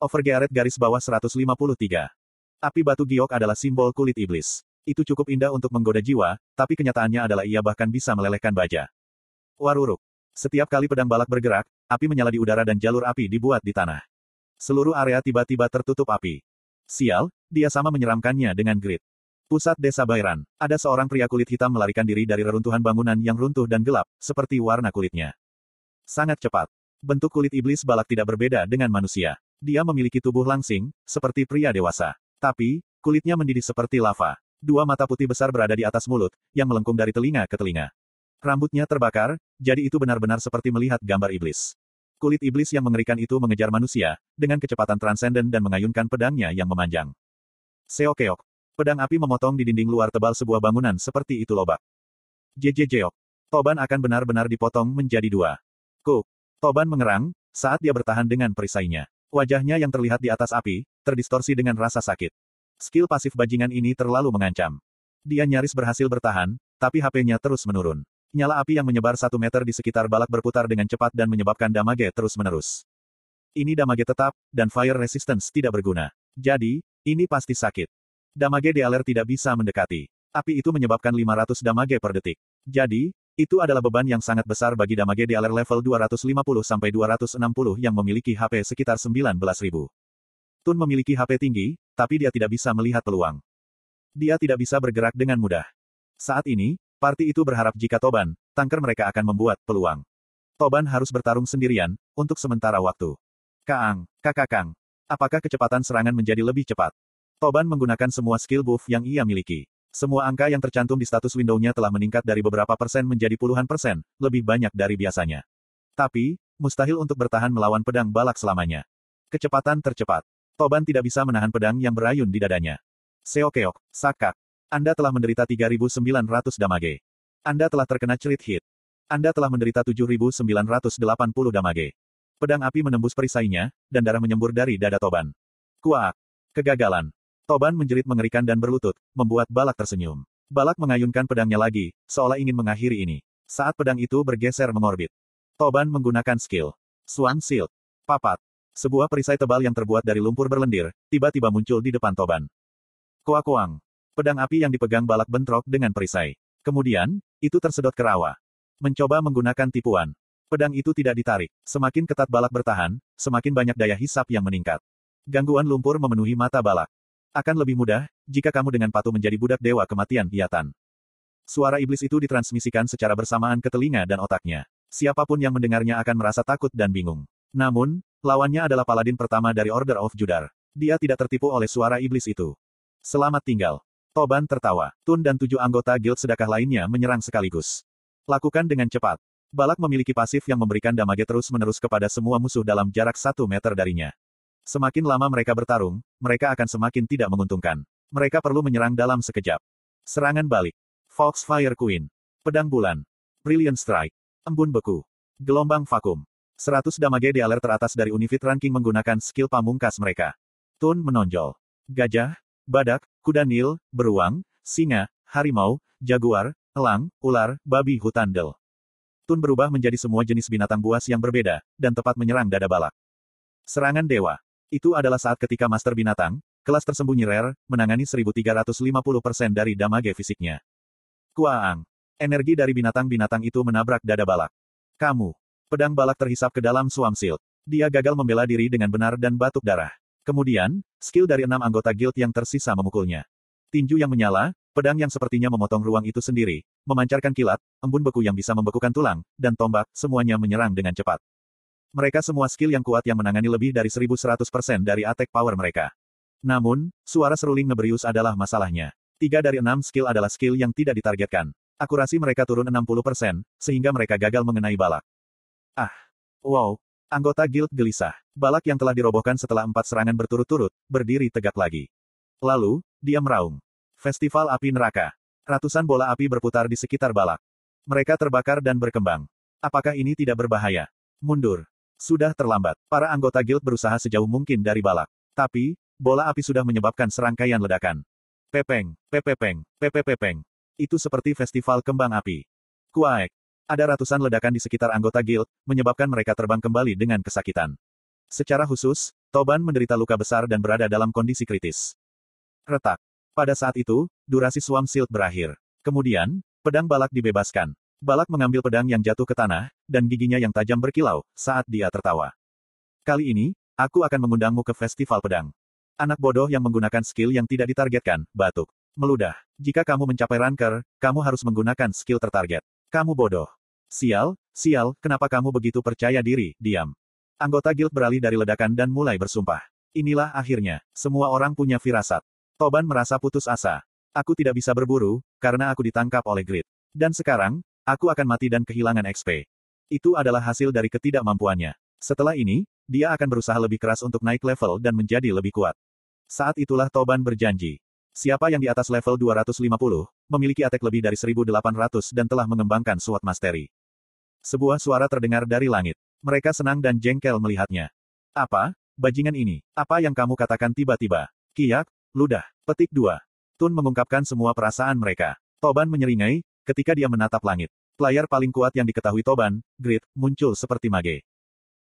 Overgearet garis bawah 153. Api batu giok adalah simbol kulit iblis. Itu cukup indah untuk menggoda jiwa, tapi kenyataannya adalah ia bahkan bisa melelehkan baja. Waruruk. Setiap kali pedang balak bergerak, api menyala di udara dan jalur api dibuat di tanah. Seluruh area tiba-tiba tertutup api. Sial, dia sama menyeramkannya dengan grit. Pusat desa Bairan. Ada seorang pria kulit hitam melarikan diri dari reruntuhan bangunan yang runtuh dan gelap, seperti warna kulitnya. Sangat cepat. Bentuk kulit iblis balak tidak berbeda dengan manusia. Dia memiliki tubuh langsing, seperti pria dewasa. Tapi, kulitnya mendidih seperti lava. Dua mata putih besar berada di atas mulut, yang melengkung dari telinga ke telinga. Rambutnya terbakar, jadi itu benar-benar seperti melihat gambar iblis. Kulit iblis yang mengerikan itu mengejar manusia, dengan kecepatan transenden dan mengayunkan pedangnya yang memanjang. Seokeok. Pedang api memotong di dinding luar tebal sebuah bangunan seperti itu lobak. Jejejeok. Toban akan benar-benar dipotong menjadi dua. Ku. Toban mengerang, saat dia bertahan dengan perisainya. Wajahnya yang terlihat di atas api, terdistorsi dengan rasa sakit. Skill pasif bajingan ini terlalu mengancam. Dia nyaris berhasil bertahan, tapi HP-nya terus menurun. Nyala api yang menyebar satu meter di sekitar balak berputar dengan cepat dan menyebabkan damage terus-menerus. Ini damage tetap, dan fire resistance tidak berguna. Jadi, ini pasti sakit. Damage Dealer tidak bisa mendekati. Api itu menyebabkan 500 damage per detik. Jadi, itu adalah beban yang sangat besar bagi damage Dealer level 250-260 yang memiliki HP sekitar 19.000. Tun memiliki HP tinggi, tapi dia tidak bisa melihat peluang. Dia tidak bisa bergerak dengan mudah. Saat ini, Parti itu berharap jika Toban, tanker mereka akan membuat peluang. Toban harus bertarung sendirian, untuk sementara waktu. Kaang, kakak Kang. Apakah kecepatan serangan menjadi lebih cepat? Toban menggunakan semua skill buff yang ia miliki. Semua angka yang tercantum di status window-nya telah meningkat dari beberapa persen menjadi puluhan persen, lebih banyak dari biasanya. Tapi, mustahil untuk bertahan melawan pedang balak selamanya. Kecepatan tercepat. Toban tidak bisa menahan pedang yang berayun di dadanya. Seokeok, Sakak, anda telah menderita 3.900 damage. Anda telah terkena cerit hit. Anda telah menderita 7.980 damage. Pedang api menembus perisainya, dan darah menyembur dari dada Toban. Kuak. Kegagalan. Toban menjerit mengerikan dan berlutut, membuat Balak tersenyum. Balak mengayunkan pedangnya lagi, seolah ingin mengakhiri ini. Saat pedang itu bergeser mengorbit. Toban menggunakan skill. Swan Shield. Papat. Sebuah perisai tebal yang terbuat dari lumpur berlendir, tiba-tiba muncul di depan Toban. Koak-koang. Pedang api yang dipegang balak bentrok dengan perisai. Kemudian, itu tersedot ke rawa. Mencoba menggunakan tipuan. Pedang itu tidak ditarik. Semakin ketat balak bertahan, semakin banyak daya hisap yang meningkat. Gangguan lumpur memenuhi mata balak. Akan lebih mudah, jika kamu dengan patuh menjadi budak dewa kematian Yatan. Suara iblis itu ditransmisikan secara bersamaan ke telinga dan otaknya. Siapa pun yang mendengarnya akan merasa takut dan bingung. Namun, lawannya adalah paladin pertama dari Order of Judar. Dia tidak tertipu oleh suara iblis itu. Selamat tinggal. Toban tertawa. Tun dan tujuh anggota guild sedekah lainnya menyerang sekaligus. Lakukan dengan cepat. Balak memiliki pasif yang memberikan damage terus-menerus kepada semua musuh dalam jarak satu meter darinya. Semakin lama mereka bertarung, mereka akan semakin tidak menguntungkan. Mereka perlu menyerang dalam sekejap. Serangan balik. Foxfire Queen. Pedang bulan. Brilliant Strike. Embun beku. Gelombang vakum. 100 damage di alert teratas dari Unifit ranking menggunakan skill pamungkas mereka. Tun menonjol. Gajah, badak, kuda nil, beruang, singa, harimau, jaguar, elang, ular, babi hutan del. Tun berubah menjadi semua jenis binatang buas yang berbeda, dan tepat menyerang dada balak. Serangan dewa. Itu adalah saat ketika Master Binatang, kelas tersembunyi rare, menangani 1350% dari damage fisiknya. Kuaang. Energi dari binatang-binatang itu menabrak dada balak. Kamu. Pedang balak terhisap ke dalam suam shield. Dia gagal membela diri dengan benar dan batuk darah. Kemudian, skill dari enam anggota guild yang tersisa memukulnya. Tinju yang menyala, pedang yang sepertinya memotong ruang itu sendiri, memancarkan kilat, embun beku yang bisa membekukan tulang, dan tombak, semuanya menyerang dengan cepat. Mereka semua skill yang kuat yang menangani lebih dari 1100% dari attack power mereka. Namun, suara seruling Nebrius adalah masalahnya. Tiga dari enam skill adalah skill yang tidak ditargetkan. Akurasi mereka turun 60%, sehingga mereka gagal mengenai balak. Ah. Wow, Anggota guild gelisah. Balak yang telah dirobohkan setelah empat serangan berturut-turut, berdiri tegak lagi. Lalu, dia meraung. Festival api neraka. Ratusan bola api berputar di sekitar balak. Mereka terbakar dan berkembang. Apakah ini tidak berbahaya? Mundur. Sudah terlambat. Para anggota guild berusaha sejauh mungkin dari balak. Tapi, bola api sudah menyebabkan serangkaian ledakan. Pepeng, pepepeng, pepepepeng. Itu seperti festival kembang api. Kuaek. Ada ratusan ledakan di sekitar anggota guild, menyebabkan mereka terbang kembali dengan kesakitan. Secara khusus, Toban menderita luka besar dan berada dalam kondisi kritis. Retak. Pada saat itu, durasi Swam Shield berakhir. Kemudian, pedang balak dibebaskan. Balak mengambil pedang yang jatuh ke tanah, dan giginya yang tajam berkilau, saat dia tertawa. Kali ini, aku akan mengundangmu ke festival pedang. Anak bodoh yang menggunakan skill yang tidak ditargetkan, batuk. Meludah. Jika kamu mencapai ranker, kamu harus menggunakan skill tertarget. Kamu bodoh. Sial, sial, kenapa kamu begitu percaya diri, diam. Anggota guild beralih dari ledakan dan mulai bersumpah. Inilah akhirnya. Semua orang punya firasat. Toban merasa putus asa. Aku tidak bisa berburu, karena aku ditangkap oleh grid. Dan sekarang, Aku akan mati dan kehilangan XP. Itu adalah hasil dari ketidakmampuannya. Setelah ini, dia akan berusaha lebih keras untuk naik level dan menjadi lebih kuat. Saat itulah Toban berjanji. Siapa yang di atas level 250, memiliki attack lebih dari 1800 dan telah mengembangkan SWOT Mastery. Sebuah suara terdengar dari langit. Mereka senang dan jengkel melihatnya. Apa? Bajingan ini. Apa yang kamu katakan tiba-tiba? Kiyak, ludah. Petik 2. Tun mengungkapkan semua perasaan mereka. Toban menyeringai, ketika dia menatap langit. Player paling kuat yang diketahui Toban, Grid, muncul seperti mage.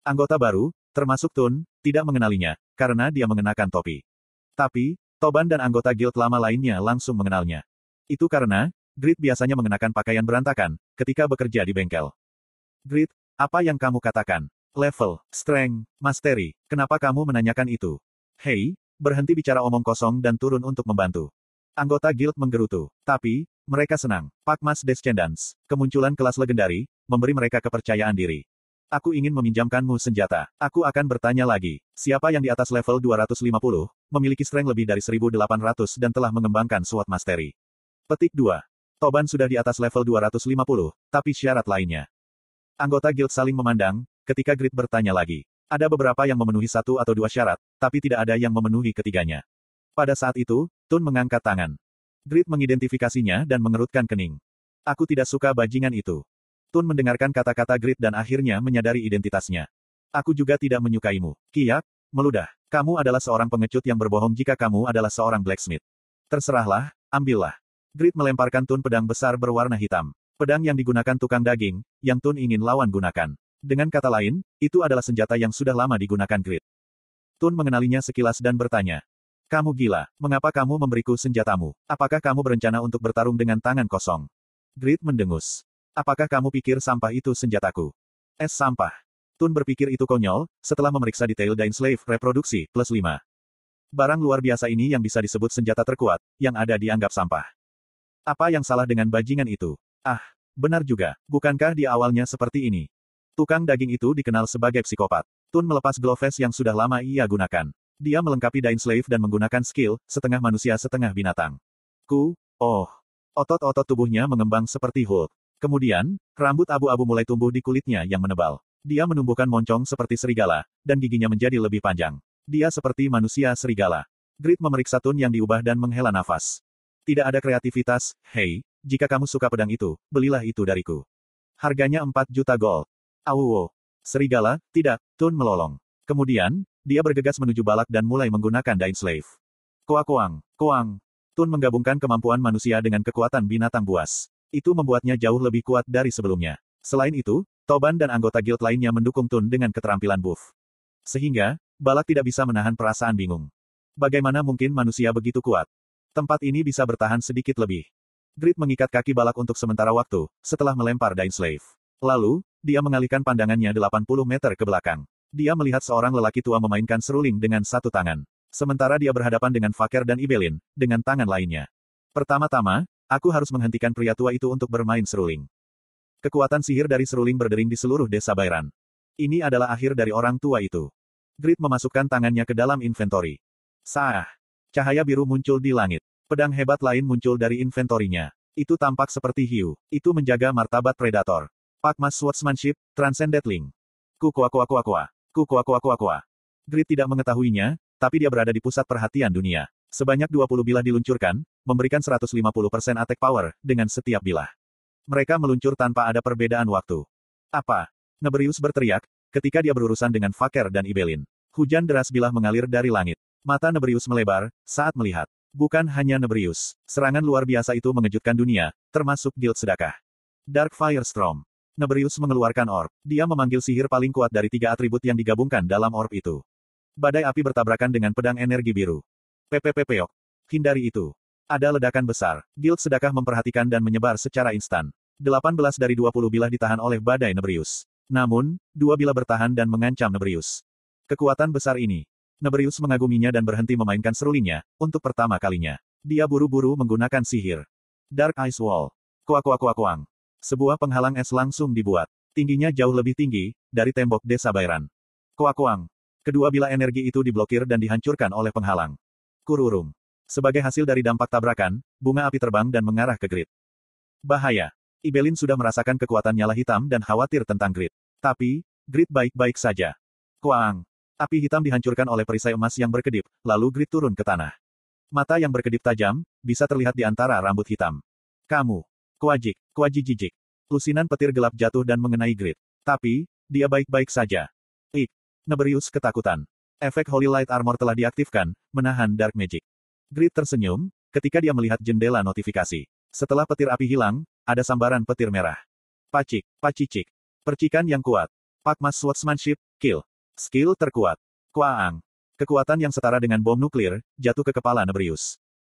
Anggota baru, termasuk Tun, tidak mengenalinya, karena dia mengenakan topi. Tapi, Toban dan anggota guild lama lainnya langsung mengenalnya. Itu karena, Grid biasanya mengenakan pakaian berantakan, ketika bekerja di bengkel. Grid, apa yang kamu katakan? Level, strength, mastery, kenapa kamu menanyakan itu? Hei, berhenti bicara omong kosong dan turun untuk membantu. Anggota guild menggerutu. Tapi, mereka senang. Pakmas Descendants, kemunculan kelas legendari, memberi mereka kepercayaan diri. Aku ingin meminjamkanmu senjata. Aku akan bertanya lagi. Siapa yang di atas level 250, memiliki strength lebih dari 1800 dan telah mengembangkan SWOT Mastery. Petik 2. Toban sudah di atas level 250, tapi syarat lainnya. Anggota guild saling memandang, ketika Grid bertanya lagi. Ada beberapa yang memenuhi satu atau dua syarat, tapi tidak ada yang memenuhi ketiganya. Pada saat itu, Tun mengangkat tangan. Grid mengidentifikasinya dan mengerutkan kening. Aku tidak suka bajingan itu. Tun mendengarkan kata-kata Grid dan akhirnya menyadari identitasnya. Aku juga tidak menyukaimu. Kiyak, meludah. Kamu adalah seorang pengecut yang berbohong jika kamu adalah seorang blacksmith. Terserahlah, ambillah. Grid melemparkan Tun pedang besar berwarna hitam. Pedang yang digunakan tukang daging, yang Tun ingin lawan gunakan. Dengan kata lain, itu adalah senjata yang sudah lama digunakan Grid. Tun mengenalinya sekilas dan bertanya, kamu gila, mengapa kamu memberiku senjatamu? Apakah kamu berencana untuk bertarung dengan tangan kosong? Grid mendengus. Apakah kamu pikir sampah itu senjataku? Es sampah. Tun berpikir itu konyol, setelah memeriksa detail Dain Slave reproduksi, plus 5. Barang luar biasa ini yang bisa disebut senjata terkuat, yang ada dianggap sampah. Apa yang salah dengan bajingan itu? Ah, benar juga, bukankah di awalnya seperti ini? Tukang daging itu dikenal sebagai psikopat. Tun melepas gloves yang sudah lama ia gunakan. Dia melengkapi Dain Slave dan menggunakan skill, setengah manusia setengah binatang. Ku, oh. Otot-otot tubuhnya mengembang seperti Hulk. Kemudian, rambut abu-abu mulai tumbuh di kulitnya yang menebal. Dia menumbuhkan moncong seperti serigala, dan giginya menjadi lebih panjang. Dia seperti manusia serigala. Grit memeriksa Tun yang diubah dan menghela nafas. Tidak ada kreativitas, hei, jika kamu suka pedang itu, belilah itu dariku. Harganya 4 juta gold. Awuwo. Serigala, tidak, Tun melolong. Kemudian, dia bergegas menuju balak dan mulai menggunakan Dain Slave. Koa-koang, koang. Tun menggabungkan kemampuan manusia dengan kekuatan binatang buas. Itu membuatnya jauh lebih kuat dari sebelumnya. Selain itu, Toban dan anggota guild lainnya mendukung Tun dengan keterampilan buff. Sehingga, balak tidak bisa menahan perasaan bingung. Bagaimana mungkin manusia begitu kuat? Tempat ini bisa bertahan sedikit lebih. Grit mengikat kaki balak untuk sementara waktu, setelah melempar Dain Slave. Lalu, dia mengalihkan pandangannya 80 meter ke belakang. Dia melihat seorang lelaki tua memainkan seruling dengan satu tangan. Sementara dia berhadapan dengan Faker dan Ibelin, dengan tangan lainnya. Pertama-tama, aku harus menghentikan pria tua itu untuk bermain seruling. Kekuatan sihir dari seruling berdering di seluruh desa Bairan. Ini adalah akhir dari orang tua itu. Grid memasukkan tangannya ke dalam inventory. Sah. Cahaya biru muncul di langit. Pedang hebat lain muncul dari inventorinya. Itu tampak seperti hiu. Itu menjaga martabat predator. Pakmas Swordsmanship, Transcended Link. Kukua kua kua kua. Kukua kua kua kua. Grid tidak mengetahuinya, tapi dia berada di pusat perhatian dunia. Sebanyak 20 bilah diluncurkan, memberikan 150% attack power, dengan setiap bilah. Mereka meluncur tanpa ada perbedaan waktu. Apa? Nebrius berteriak, ketika dia berurusan dengan Faker dan Ibelin. Hujan deras bilah mengalir dari langit. Mata Nebrius melebar, saat melihat. Bukan hanya Nebrius, serangan luar biasa itu mengejutkan dunia, termasuk Guild Sedekah. Dark Firestorm. Nebrius mengeluarkan orb. Dia memanggil sihir paling kuat dari tiga atribut yang digabungkan dalam orb itu. Badai api bertabrakan dengan pedang energi biru. PPPPok. Hindari itu. Ada ledakan besar. Guild sedekah memperhatikan dan menyebar secara instan. 18 dari 20 bilah ditahan oleh badai Nebrius. Namun, dua bilah bertahan dan mengancam Nebrius. Kekuatan besar ini. Nebrius mengaguminya dan berhenti memainkan serulingnya, untuk pertama kalinya. Dia buru-buru menggunakan sihir. Dark Ice Wall. Kuak kuak kuak kuang. Sebuah penghalang es langsung dibuat. Tingginya jauh lebih tinggi, dari tembok desa Bairan. Kuak kuang. Kedua bilah energi itu diblokir dan dihancurkan oleh penghalang. Kururung. Sebagai hasil dari dampak tabrakan, bunga api terbang dan mengarah ke Grid. Bahaya. Ibelin sudah merasakan kekuatan nyala hitam dan khawatir tentang Grid. Tapi, Grid baik-baik saja. Kuang. Api hitam dihancurkan oleh perisai emas yang berkedip, lalu Grid turun ke tanah. Mata yang berkedip tajam, bisa terlihat di antara rambut hitam. Kamu. Kuajik, kuaji jijik. Lusinan petir gelap jatuh dan mengenai Grid. Tapi, dia baik-baik saja. Ik. Neberius ketakutan. Efek Holy Light Armor telah diaktifkan, menahan Dark Magic. Grid tersenyum, ketika dia melihat jendela notifikasi. Setelah petir api hilang, ada sambaran petir merah. Pacik, pacicik. Percikan yang kuat. Pakmas Swordsmanship, Kill. Skill terkuat. Kuaang. Kekuatan yang setara dengan bom nuklir, jatuh ke kepala Nebrius.